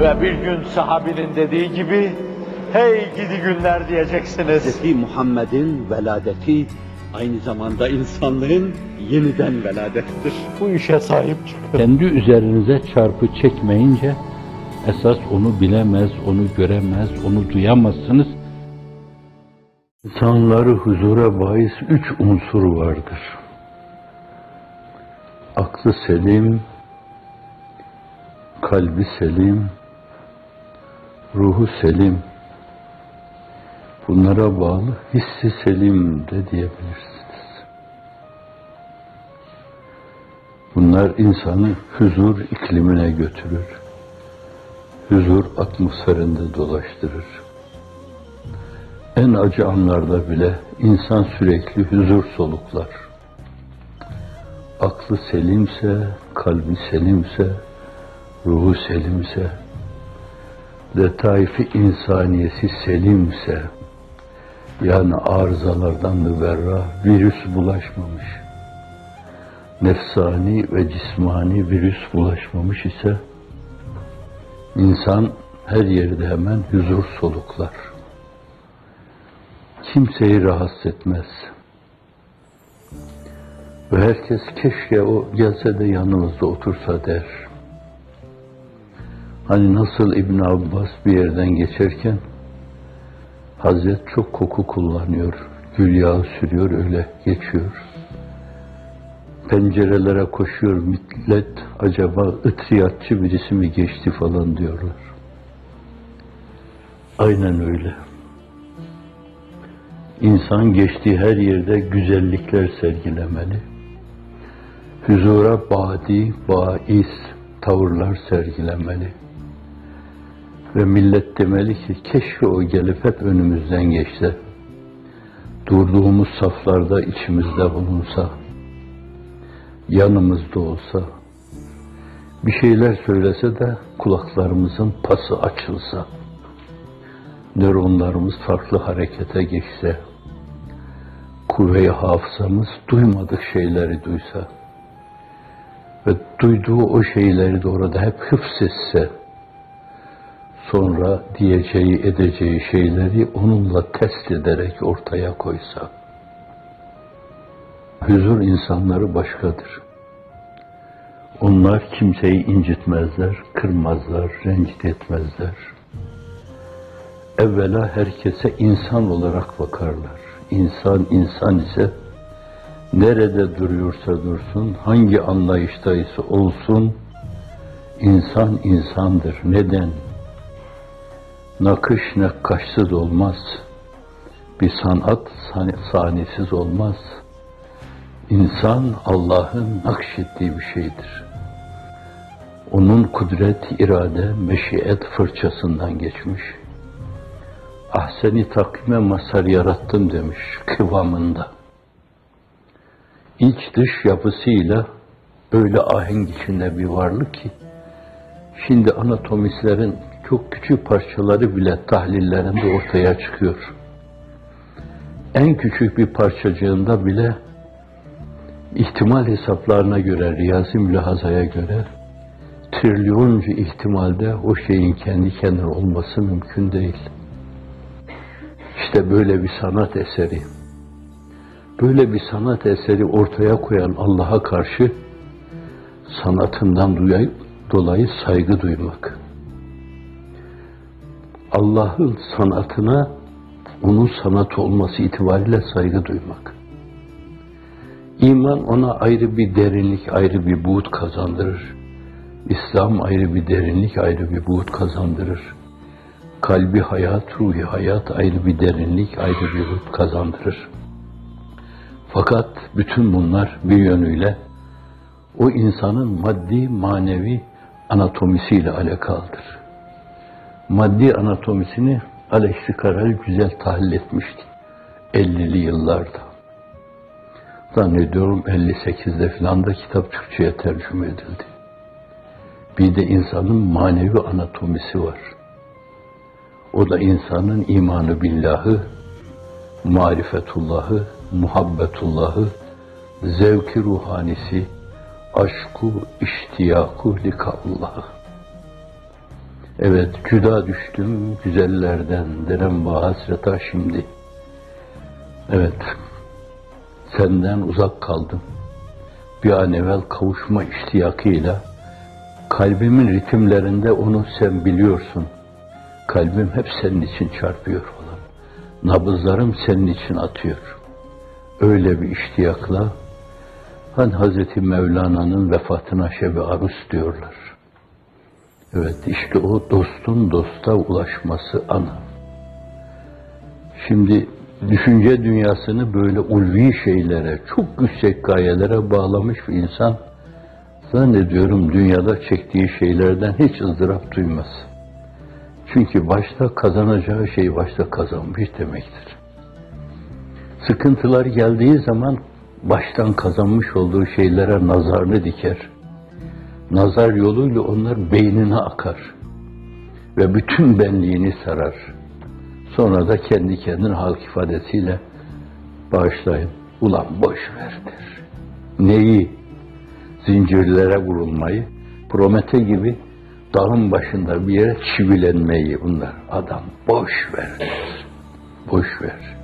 Ve bir gün sahabinin dediği gibi, hey gidi günler diyeceksiniz. Hz. Muhammed'in veladeti aynı zamanda insanlığın yeniden veladettir. Bu işe sahip çıkın. Kendi üzerinize çarpı çekmeyince esas onu bilemez, onu göremez, onu duyamazsınız. İnsanları huzura bahis üç unsur vardır. Aklı selim, kalbi selim, ruhu selim. Bunlara bağlı hissi selim de diyebilirsiniz. Bunlar insanı huzur iklimine götürür. Huzur atmosferinde dolaştırır. En acı anlarda bile insan sürekli huzur soluklar. Aklı selimse, kalbi selimse, ruhu selimse, letaifi insaniyesi selimse, yani arızalardan müberra virüs bulaşmamış, nefsani ve cismani virüs bulaşmamış ise, insan her yerde hemen huzur soluklar kimseyi rahatsız etmez. Ve herkes keşke o gelse de yanımızda otursa der. Hani nasıl İbn Abbas bir yerden geçerken Hazret çok koku kullanıyor, gül yağı sürüyor öyle geçiyor. Pencerelere koşuyor millet acaba ıtriyatçı birisi mi geçti falan diyorlar. Aynen öyle. İnsan geçtiği her yerde güzellikler sergilemeli. Huzura badi, bais tavırlar sergilemeli. Ve millet demeli ki keşke o gelip hep önümüzden geçse. Durduğumuz saflarda içimizde bulunsa. Yanımızda olsa. Bir şeyler söylese de kulaklarımızın pası açılsa nöronlarımız farklı harekete geçse, kuvve-i hafızamız duymadık şeyleri duysa ve duyduğu o şeyleri de orada hep hıfzetse, sonra diyeceği, edeceği şeyleri onunla test ederek ortaya koysa, huzur insanları başkadır. Onlar kimseyi incitmezler, kırmazlar, rencide etmezler evvela herkese insan olarak bakarlar. İnsan insan ise nerede duruyorsa dursun, hangi anlayıştaysa olsun, insan insandır. Neden? Nakış nakkaşsız olmaz. Bir sanat sahnesiz olmaz. İnsan Allah'ın nakşettiği bir şeydir. Onun kudret, irade, meşiyet fırçasından geçmiş ahseni takvime masar yarattım demiş kıvamında. İç dış yapısıyla öyle ahenk içinde bir varlık ki şimdi anatomistlerin çok küçük parçaları bile tahlillerinde ortaya çıkıyor. En küçük bir parçacığında bile ihtimal hesaplarına göre, riyazi mülahazaya göre trilyoncu ihtimalde o şeyin kendi kendine olması mümkün değil. İşte böyle bir sanat eseri, böyle bir sanat eseri ortaya koyan Allah'a karşı sanatından dolayı saygı duymak. Allah'ın sanatına onun sanat olması itibariyle saygı duymak. İman ona ayrı bir derinlik, ayrı bir buğut kazandırır. İslam ayrı bir derinlik, ayrı bir buğut kazandırır kalbi hayat, ruhi hayat ayrı bir derinlik, ayrı bir ruh kazandırır. Fakat bütün bunlar bir yönüyle o insanın maddi, manevi anatomisiyle alakalıdır. Maddi anatomisini Alexi Karel güzel tahlil etmişti 50'li yıllarda. Zannediyorum 58'de filan da kitap Türkçe'ye tercüme edildi. Bir de insanın manevi anatomisi var. O da insanın imanı billahı, marifetullahı, muhabbetullahı, zevki ruhanisi, aşku, iştiyaku likallahi. Evet, cüda düştüm güzellerden, denem bu hasreta şimdi. Evet, senden uzak kaldım. Bir an evvel kavuşma iştiyakıyla, kalbimin ritimlerinde onu sen biliyorsun. Kalbim hep senin için çarpıyor falan. Nabızlarım senin için atıyor. Öyle bir iştiyakla, hani Hazreti Mevlana'nın vefatına şebi arus diyorlar. Evet işte o dostun dosta ulaşması ana. Şimdi düşünce dünyasını böyle ulvi şeylere, çok yüksek gayelere bağlamış bir insan zannediyorum dünyada çektiği şeylerden hiç ızdırap duymaz. Çünkü başta kazanacağı şey başta kazanmış demektir. Sıkıntılar geldiği zaman baştan kazanmış olduğu şeylere nazarını diker nazar yoluyla onlar beynine akar ve bütün benliğini sarar. Sonra da kendi kendine halk ifadesiyle bağışlayın, ulan boş ver der. Neyi? Zincirlere vurulmayı, Promete gibi dağın başında bir yere çivilenmeyi bunlar. Adam boş ver der. Boş ver.